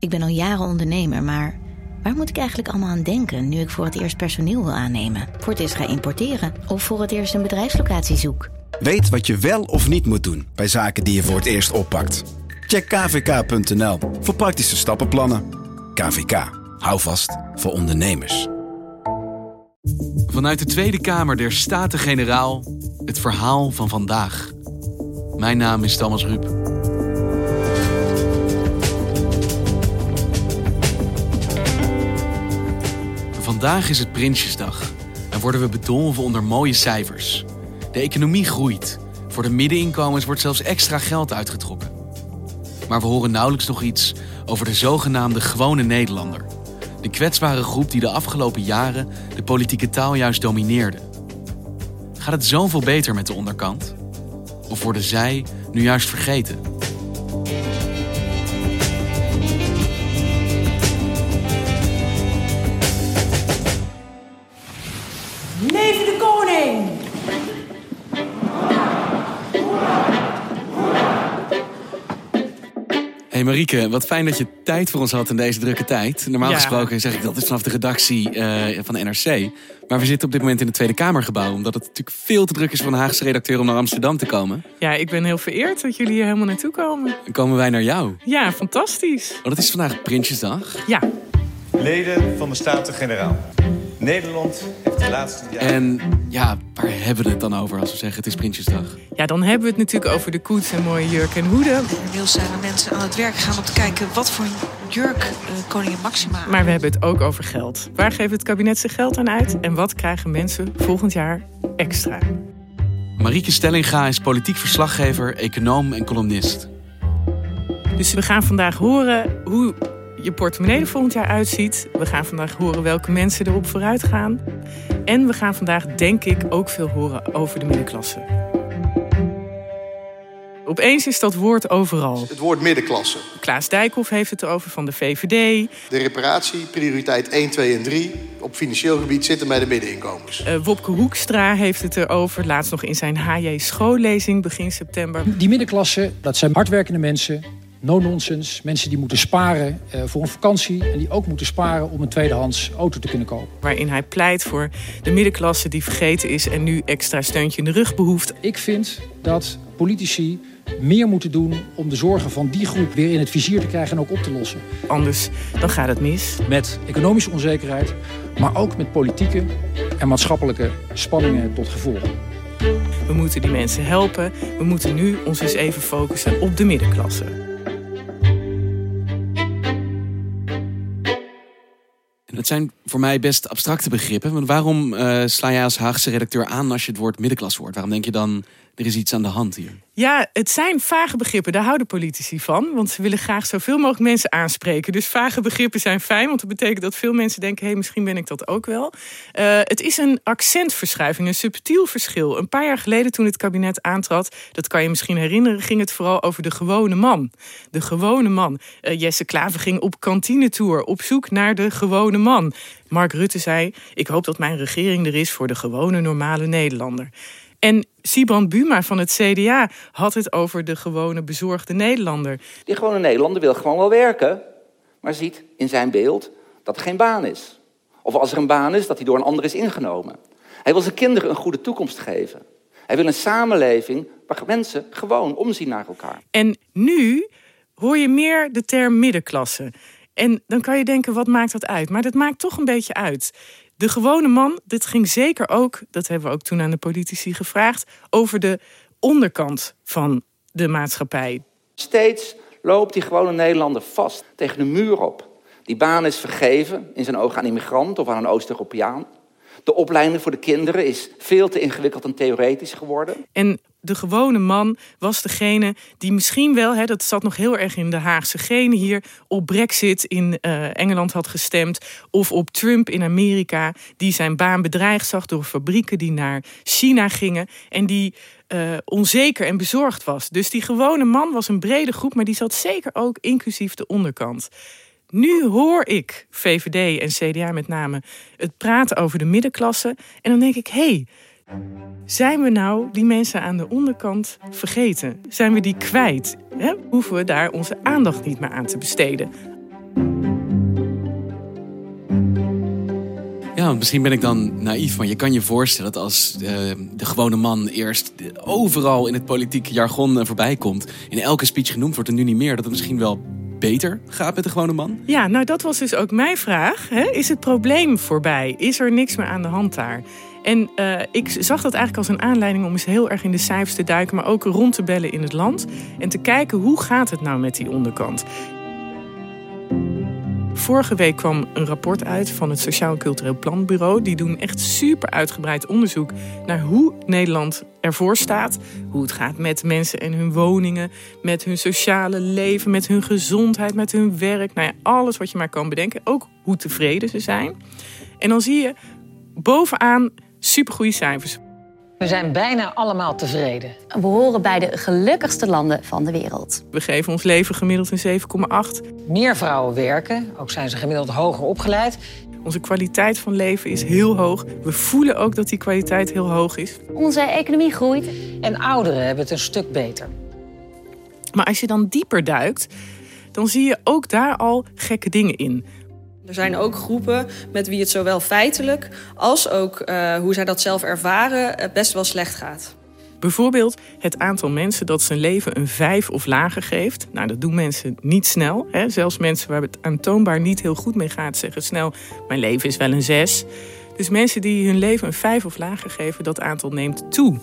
Ik ben al jaren ondernemer, maar waar moet ik eigenlijk allemaal aan denken nu ik voor het eerst personeel wil aannemen, voor het eerst ga importeren of voor het eerst een bedrijfslocatie zoek? Weet wat je wel of niet moet doen bij zaken die je voor het eerst oppakt. Check kvk.nl voor praktische stappenplannen. KVK, hou vast voor ondernemers. Vanuit de Tweede Kamer der Staten-Generaal het verhaal van vandaag. Mijn naam is Thomas Ruip. Vandaag is het Prinsjesdag en worden we bedolven onder mooie cijfers. De economie groeit. Voor de middeninkomens wordt zelfs extra geld uitgetrokken. Maar we horen nauwelijks nog iets over de zogenaamde gewone Nederlander. De kwetsbare groep die de afgelopen jaren de politieke taal juist domineerde. Gaat het zoveel beter met de onderkant? Of worden zij nu juist vergeten? Hey Marieke, wat fijn dat je tijd voor ons had in deze drukke tijd. Normaal Ja. gesproken zeg ik dat is vanaf de redactie eh, van de NRC. Maar we zitten op dit moment in het Tweede Kamergebouw. Omdat het natuurlijk veel te druk is voor een Haagse redacteur om naar Amsterdam te komen. Ja, ik ben heel vereerd dat jullie hier helemaal naartoe komen. Dan komen wij naar jou. Ja, fantastisch. Want het is vandaag Prinsjesdag. Ja, Leden van de Staten-Generaal. Nederland de laatste. En ja, waar hebben we het dan over als we zeggen het is Prinsjesdag? ja, dan hebben we het natuurlijk over de koets en mooie jurk en hoeden. Inmiddels zijn er mensen aan het werk gegaan om te kijken wat voor jurk eh, koningin Maxima. Maar we hebben het ook over geld. Waar geeft het kabinet zijn geld aan uit? En wat krijgen mensen volgend jaar extra? Marieke Stellinga is politiek verslaggever, econoom en columnist. Dus we gaan vandaag horen hoe je portemonnee er volgend jaar uitziet. We gaan vandaag horen welke mensen erop vooruit gaan. En we gaan vandaag, denk ik, ook veel horen over de middenklasse. Opeens is dat woord overal. Het woord middenklasse. Klaas Dijkhoff heeft het erover van de VVD. De reparatie, prioriteit 1, 2 en 3 op financieel gebied zitten bij de middeninkomens. Eh, Wopke Hoekstra heeft het erover, laatst nog in zijn HJ schoollezing begin september. Die middenklasse, dat zijn hardwerkende mensen, no-nonsense. Mensen die moeten sparen eh, voor een vakantie en die ook moeten sparen om een tweedehands auto te kunnen kopen. Waarin hij pleit voor de middenklasse die vergeten is en nu extra steuntje in de rug behoeft. Ik vind dat politici meer moeten doen om de zorgen van die groep weer in het vizier te krijgen en ook op te lossen. Anders dan gaat het mis. Met economische onzekerheid, maar ook met politieke en maatschappelijke spanningen tot gevolg. We moeten die mensen helpen. We moeten nu ons eens even focussen op de middenklasse. Zijn voor mij best abstracte begrippen. Want waarom eh, sla jij als Haagse redacteur aan als je het woord middenklasse hoort? Waarom denk je dan, er is iets aan de hand hier? Ja, het zijn vage begrippen. Daar houden politici van. Want ze willen graag zoveel mogelijk mensen aanspreken. Dus vage begrippen zijn fijn. Want dat betekent dat veel mensen denken... hé, hey, misschien ben ik dat ook wel. Eh, het is een accentverschuiving, een subtiel verschil. Een paar jaar geleden toen het kabinet aantrad... dat kan je misschien herinneren... ging het vooral over de gewone man. De gewone man. Eh, Jesse Klaver ging op kantinetour... op zoek naar de gewone man. Mark Rutte zei... ik hoop dat mijn regering er is voor de gewone normale Nederlander. En Sibrand Buma van het CDA had het over de gewone bezorgde Nederlander. Die gewone Nederlander wil gewoon wel werken, maar ziet in zijn beeld dat er geen baan is. Of als er een baan is, dat die door een ander is ingenomen. Hij wil zijn kinderen een goede toekomst geven. Hij wil een samenleving waar mensen gewoon omzien naar elkaar. En nu hoor je meer de term middenklasse. En dan kan je denken, wat maakt dat uit? Maar dat maakt toch een beetje uit. De gewone man, dit ging zeker ook, dat hebben we ook toen aan de politici gevraagd, over de onderkant van de maatschappij. Steeds loopt die gewone Nederlander vast tegen de muur op. Die baan is vergeven, in zijn ogen aan immigrant of aan een Oost-Europeaan. De opleiding voor de kinderen is veel te ingewikkeld en theoretisch geworden. En de gewone man was degene die misschien wel, hè, dat zat nog heel erg in de Haagse genen hier, op Brexit in uh, Engeland had gestemd. Of op Trump in Amerika, die zijn baan bedreigd zag door fabrieken die naar China gingen. En die uh, onzeker en bezorgd was. Dus die gewone man was een brede groep, maar die zat zeker ook inclusief de onderkant. Nu hoor ik VVD en CDA met name het praten over de middenklasse. En dan denk ik, hé, hey, zijn we nou die mensen aan de onderkant vergeten? Zijn we die kwijt? He? Hoeven we daar onze aandacht niet meer aan te besteden? Ja, misschien ben ik dan naïef, maar je kan je voorstellen dat als uh, de gewone man eerst overal in het politieke jargon voorbij komt, in elke speech genoemd wordt en nu niet meer, dat het misschien wel beter gaat met de gewone man? Ja, nou dat was dus ook mijn vraag. Hè? Is het probleem voorbij? Is er niks meer aan de hand daar? En uh, ik zag dat eigenlijk als een aanleiding om eens heel erg in de cijfers te duiken, maar ook rond te bellen in het land en te kijken hoe gaat het nou met die onderkant. Vorige week kwam een rapport uit van het Sociaal Cultureel Planbureau. Die doen echt super uitgebreid onderzoek naar hoe Nederland ervoor staat. Hoe het gaat met mensen en hun woningen, met hun sociale leven, met hun gezondheid, met hun werk. Nou ja, alles wat je maar kan bedenken. Ook hoe tevreden ze zijn. En dan zie je bovenaan supergoeie cijfers. We zijn bijna allemaal tevreden. We horen bij de gelukkigste landen van de wereld. We geven ons leven gemiddeld een 7,8. Meer vrouwen werken, ook zijn ze gemiddeld hoger opgeleid. Onze kwaliteit van leven is heel hoog. We voelen ook dat die kwaliteit heel hoog is. Onze economie groeit. En ouderen hebben het een stuk beter. Maar als je dan dieper duikt, dan zie je ook daar al gekke dingen in. Er zijn ook groepen met wie het zowel feitelijk als ook uh, hoe zij dat zelf ervaren best wel slecht gaat. Bijvoorbeeld het aantal mensen dat zijn leven een 5 of lager geeft. Nou, dat doen mensen niet snel. Hè? Zelfs mensen waar het aantoonbaar niet heel goed mee gaat, zeggen snel: Mijn leven is wel een 6. Dus mensen die hun leven een 5 of lager geven, dat aantal neemt toe.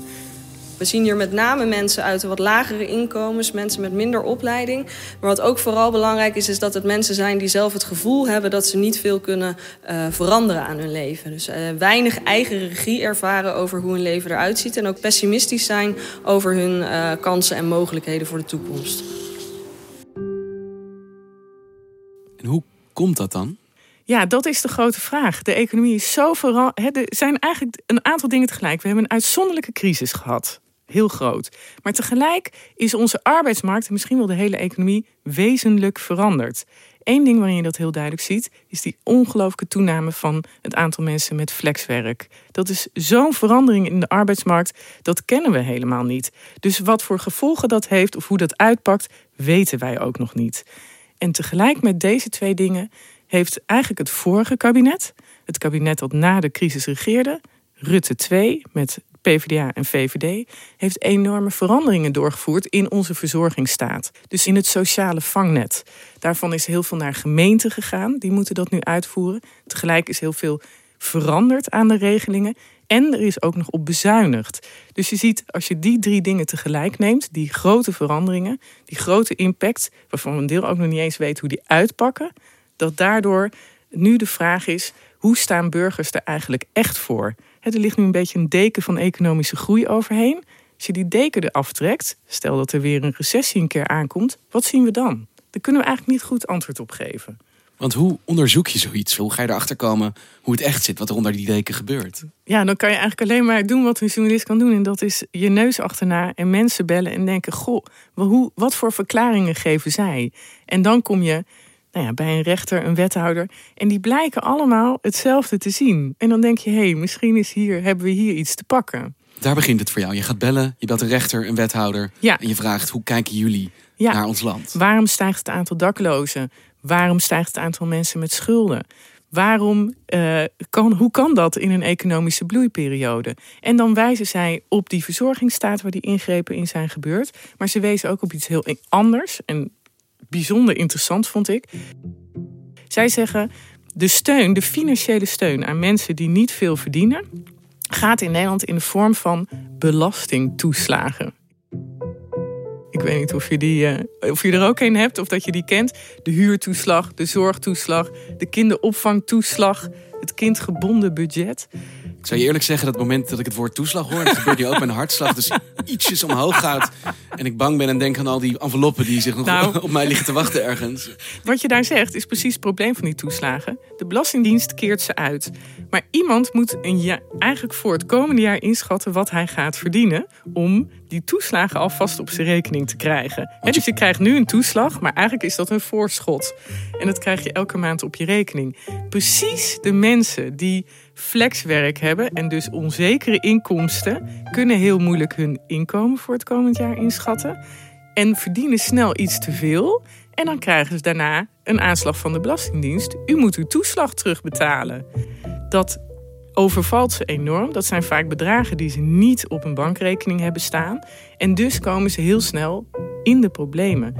We zien hier met name mensen uit de wat lagere inkomens, mensen met minder opleiding. Maar wat ook vooral belangrijk is, is dat het mensen zijn die zelf het gevoel hebben dat ze niet veel kunnen uh, veranderen aan hun leven. Dus uh, weinig eigen regie ervaren over hoe hun leven eruit ziet. En ook pessimistisch zijn over hun uh, kansen en mogelijkheden voor de toekomst. En hoe komt dat dan? Ja, dat is de grote vraag. De economie is zo veranderd. Er zijn eigenlijk een aantal dingen tegelijk. We hebben een uitzonderlijke crisis gehad heel groot. Maar tegelijk is onze arbeidsmarkt, en misschien wel de hele economie, wezenlijk veranderd. Eén ding waarin je dat heel duidelijk ziet, is die ongelooflijke toename van het aantal mensen met flexwerk. Dat is zo'n verandering in de arbeidsmarkt, dat kennen we helemaal niet. Dus wat voor gevolgen dat heeft of hoe dat uitpakt, weten wij ook nog niet. En tegelijk met deze twee dingen heeft eigenlijk het vorige kabinet, het kabinet dat na de crisis regeerde, Rutte 2 met PvdA en VVD, heeft enorme veranderingen doorgevoerd in onze verzorgingsstaat. Dus in het sociale vangnet. Daarvan is heel veel naar gemeenten gegaan, die moeten dat nu uitvoeren. Tegelijk is heel veel veranderd aan de regelingen. En er is ook nog op bezuinigd. Dus je ziet, als je die drie dingen tegelijk neemt, die grote veranderingen, die grote impact, waarvan we een deel ook nog niet eens weten hoe die uitpakken, dat daardoor nu de vraag is: hoe staan burgers er eigenlijk echt voor? Er ligt nu een beetje een deken van economische groei overheen. Als je die deken eraf trekt, stel dat er weer een recessie een keer aankomt, wat zien we dan? Daar kunnen we eigenlijk niet goed antwoord op geven. Want hoe onderzoek je zoiets? Hoe ga je erachter komen hoe het echt zit, wat er onder die deken gebeurt? Ja, dan kan je eigenlijk alleen maar doen wat een journalist kan doen. En dat is je neus achterna en mensen bellen en denken: Goh, hoe, wat voor verklaringen geven zij? En dan kom je nou ja, bij een rechter, een wethouder. En die blijken allemaal hetzelfde te zien. En dan denk je, hé, hey, misschien is hier, hebben we hier iets te pakken. Daar begint het voor jou. Je gaat bellen, je belt een rechter, een wethouder. Ja. En je vraagt, hoe kijken jullie naar ons land? Waarom stijgt het aantal daklozen? Waarom stijgt het aantal mensen met schulden? Waarom, uh, kan, hoe kan dat in een economische bloeiperiode? En dan wijzen zij op die verzorgingsstaat waar die ingrepen in zijn gebeurd. Maar ze wezen ook op iets heel anders. En bijzonder interessant, vond ik. Zij zeggen, de steun, de financiële steun aan mensen die niet veel verdienen, gaat in Nederland in de vorm van belastingtoeslagen. Ik weet niet of je, die, uh, of je er ook een hebt of dat je die kent. De huurtoeslag, de zorgtoeslag, de kinderopvangtoeslag, het kindgebonden budget. Ik zou je eerlijk zeggen dat het moment dat ik het woord toeslag hoor, dat gebeurt nu ook mijn hartslag dus ietsjes omhoog gaat. En ik bang ben en denk aan al die enveloppen die zich nog Nou. op mij liggen te wachten ergens. Wat je daar zegt is precies het probleem van die toeslagen. De Belastingdienst keert ze uit. Maar iemand moet een ja, eigenlijk voor het komende jaar inschatten wat hij gaat verdienen. om die toeslagen alvast op zijn rekening te krijgen. Dus je krijgt nu een toeslag, maar eigenlijk is dat een voorschot. En dat krijg je elke maand op je rekening. Precies de mensen die flexwerk hebben en dus onzekere inkomsten. kunnen heel moeilijk hun inkomen voor het komend jaar inschatten. En verdienen snel iets te veel. En dan krijgen ze daarna een aanslag van de Belastingdienst. U moet uw toeslag terugbetalen. Dat overvalt ze enorm. Dat zijn vaak bedragen die ze niet op een bankrekening hebben staan. En dus komen ze heel snel in de problemen.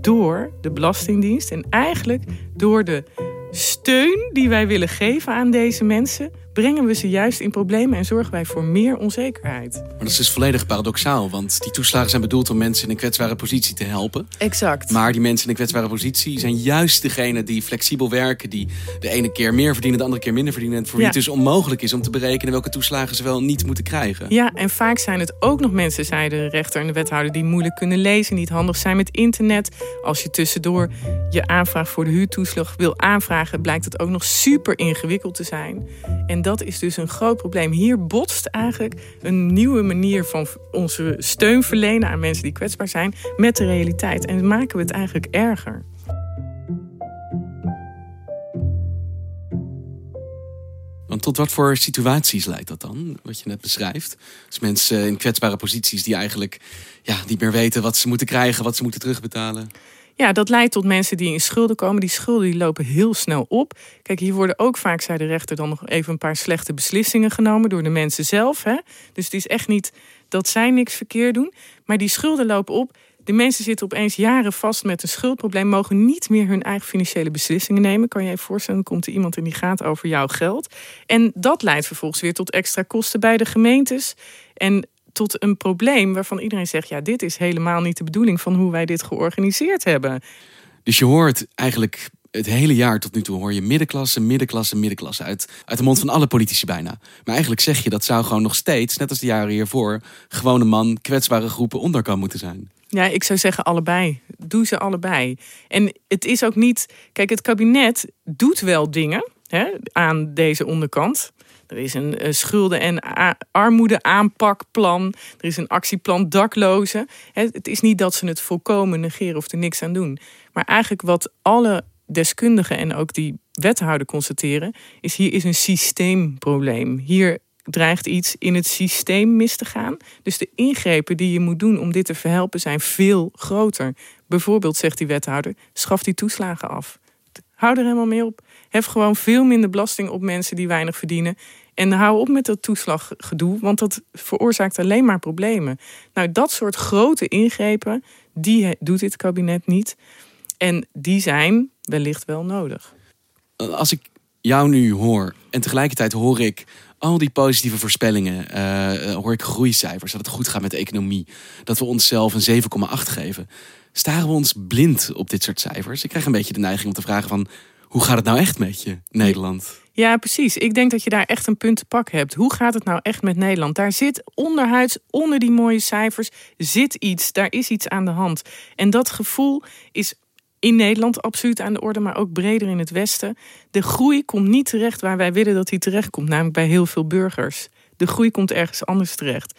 Door de Belastingdienst en eigenlijk door de steun die wij willen geven aan deze mensen, brengen we ze juist in problemen en zorgen wij voor meer onzekerheid. Maar dat is dus volledig paradoxaal, want die toeslagen zijn bedoeld om mensen in een kwetsbare positie te helpen. Exact. Maar die mensen in een kwetsbare positie zijn juist degene die flexibel werken, die de ene keer meer verdienen, de andere keer minder verdienen. En voor wie Ja. het dus onmogelijk is om te berekenen welke toeslagen ze wel niet moeten krijgen. Ja, en vaak zijn het ook nog mensen, zei de rechter en de wethouder, die moeilijk kunnen lezen, niet handig zijn met internet. Als je tussendoor je aanvraag voor de huurtoeslag wil aanvragen, blijkt het ook nog super ingewikkeld te zijn. En dat is dus een groot probleem. Hier botst eigenlijk een nieuwe manier van onze steun verlenen aan mensen die kwetsbaar zijn met de realiteit. En maken we het eigenlijk erger. Want tot wat voor situaties leidt dat dan, wat je net beschrijft? Dus mensen in kwetsbare posities die eigenlijk ja, niet meer weten wat ze moeten krijgen, wat ze moeten terugbetalen. Ja, dat leidt tot mensen die in schulden komen. Die schulden die lopen heel snel op. Kijk, hier worden ook vaak, zei de rechter, dan nog even een paar slechte beslissingen genomen door de mensen zelf. Hè? Dus het is echt niet dat zij niks verkeerd doen. Maar die schulden lopen op. De mensen zitten opeens jaren vast met een schuldprobleem, mogen niet meer hun eigen financiële beslissingen nemen. Kan je je voorstellen, komt er iemand en die gaat over jouw geld. En dat leidt vervolgens weer tot extra kosten bij de gemeentes. En tot een probleem waarvan iedereen zegt: ja, dit is helemaal niet de bedoeling van hoe wij dit georganiseerd hebben. Dus je hoort eigenlijk het hele jaar tot nu toe hoor je middenklasse, middenklasse, middenklasse uit, uit de mond van alle politici bijna. Maar eigenlijk zeg je dat zou gewoon nog steeds, net als de jaren hiervoor, gewone man, kwetsbare groepen onderkant moeten zijn. Ja, ik zou zeggen allebei. Doe ze allebei. En het is ook niet. Kijk, het kabinet doet wel dingen hè, aan deze onderkant. Er is een eh, schulden- en armoede-aanpakplan. Er is een actieplan daklozen. Hè, Het is niet dat ze het volkomen negeren of er niks aan doen. Maar eigenlijk wat alle deskundigen en ook die wethouder constateren, is hier is een systeemprobleem. Hier dreigt iets in het systeem mis te gaan. Dus de ingrepen die je moet doen om dit te verhelpen zijn veel groter. Bijvoorbeeld, zegt die wethouder, schaf die toeslagen af. Hou er helemaal mee op. Hef gewoon veel minder belasting op mensen die weinig verdienen. En hou op met dat toeslaggedoe, want dat veroorzaakt alleen maar problemen. Nou, dat soort grote ingrepen, die doet dit kabinet niet. En die zijn wellicht wel nodig. Als ik jou nu hoor en tegelijkertijd hoor ik al die positieve voorspellingen, eh, hoor ik groeicijfers, dat het goed gaat met de economie, dat we onszelf een 7,8 geven. Staren we ons blind op dit soort cijfers? Ik krijg een beetje de neiging om te vragen van, hoe gaat het nou echt met je, Nederland? Ja, precies. Ik denk dat je daar echt een punt te pak hebt. Hoe gaat het nou echt met Nederland? Daar zit onderhuids, onder die mooie cijfers, zit iets. Daar is iets aan de hand. En dat gevoel is in Nederland absoluut aan de orde, maar ook breder in het Westen. De groei komt niet terecht waar wij willen dat die terecht komt, namelijk bij heel veel burgers. De groei komt ergens anders terecht.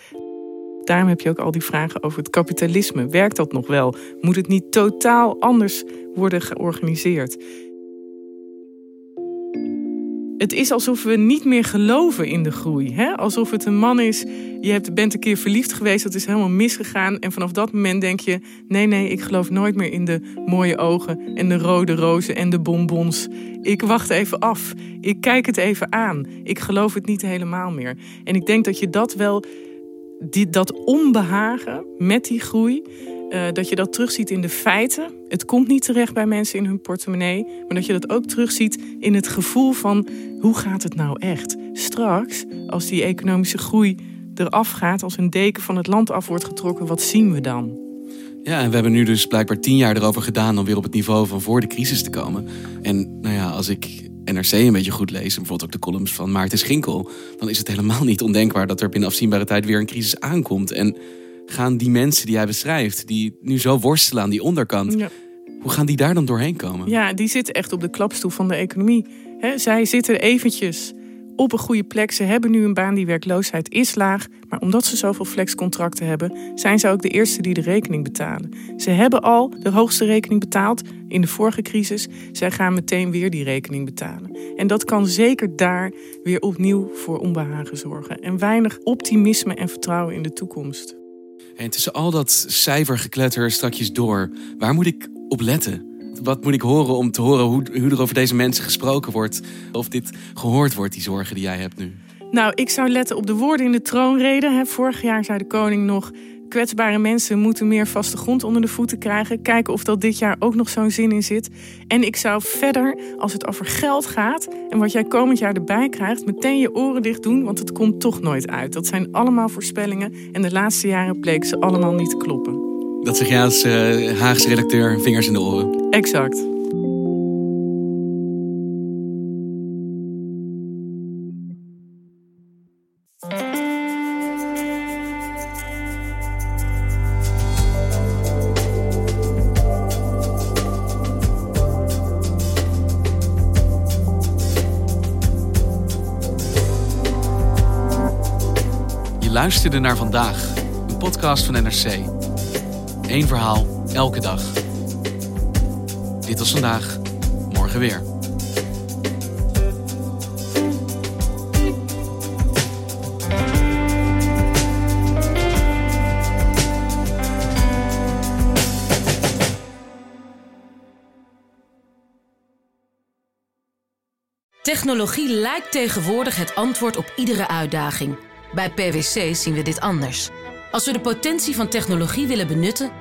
Daarom heb je ook al die vragen over het kapitalisme. Werkt dat nog wel? Moet het niet totaal anders worden georganiseerd? Het is alsof we niet meer geloven in de groei. Hè? Alsof het een man is, je bent een keer verliefd geweest, dat is helemaal misgegaan. En vanaf dat moment denk je, nee, nee, ik geloof nooit meer in de mooie ogen en de rode rozen en de bonbons. Ik wacht even af. Ik kijk het even aan. Ik geloof het niet helemaal meer. En ik denk dat je dat wel, die, dat onbehagen met die groei, uh, dat je dat terugziet in de feiten. Het komt niet terecht bij mensen in hun portemonnee. Maar dat je dat ook terugziet in het gevoel van hoe gaat het nou echt? Straks, als die economische groei eraf gaat, als een deken van het land af wordt getrokken, wat zien we dan? Ja, en we hebben nu dus blijkbaar tien jaar erover gedaan om weer op het niveau van voor de crisis te komen. En nou ja, als ik NRC een beetje goed lezen, bijvoorbeeld ook de columns van Maarten Schinkel, dan is het helemaal niet ondenkbaar dat er binnen afzienbare tijd weer een crisis aankomt. En gaan die mensen die hij beschrijft, die nu zo worstelen aan die onderkant, Ja. hoe gaan die daar dan doorheen komen? Ja, die zitten echt op de klapstoel van de economie. Zij zitten eventjes op een goede plek. Ze hebben nu een baan, die werkloosheid is laag. Maar omdat ze zoveel flexcontracten hebben, zijn ze ook de eerste die de rekening betalen. Ze hebben al de hoogste rekening betaald in de vorige crisis. Zij gaan meteen weer die rekening betalen. En dat kan zeker daar weer opnieuw voor onbehagen zorgen. En weinig optimisme en vertrouwen in de toekomst. En tussen al dat cijfergekletter strakjes door, waar moet ik op letten? Wat moet ik horen om te horen hoe, hoe er over deze mensen gesproken wordt? Of dit gehoord wordt, die zorgen die jij hebt nu? Nou, ik zou letten op de woorden in de troonrede. Vorig jaar zei de koning nog... kwetsbare mensen moeten meer vaste grond onder de voeten krijgen. Kijken of dat dit jaar ook nog zo'n zin in zit. En ik zou verder, als het over geld gaat... en wat jij komend jaar erbij krijgt... meteen je oren dicht doen, want het komt toch nooit uit. Dat zijn allemaal voorspellingen. En de laatste jaren bleken ze allemaal niet te kloppen. Dat zeg jij als eh, Haagse redacteur, vingers in de oren. Exact. Je luisterde naar vandaag, een podcast van NRC. Eén verhaal, elke dag. Dit was vandaag, morgen weer. Technologie lijkt tegenwoordig het antwoord op iedere uitdaging. Bij PwC zien we dit anders. Als we de potentie van technologie willen benutten,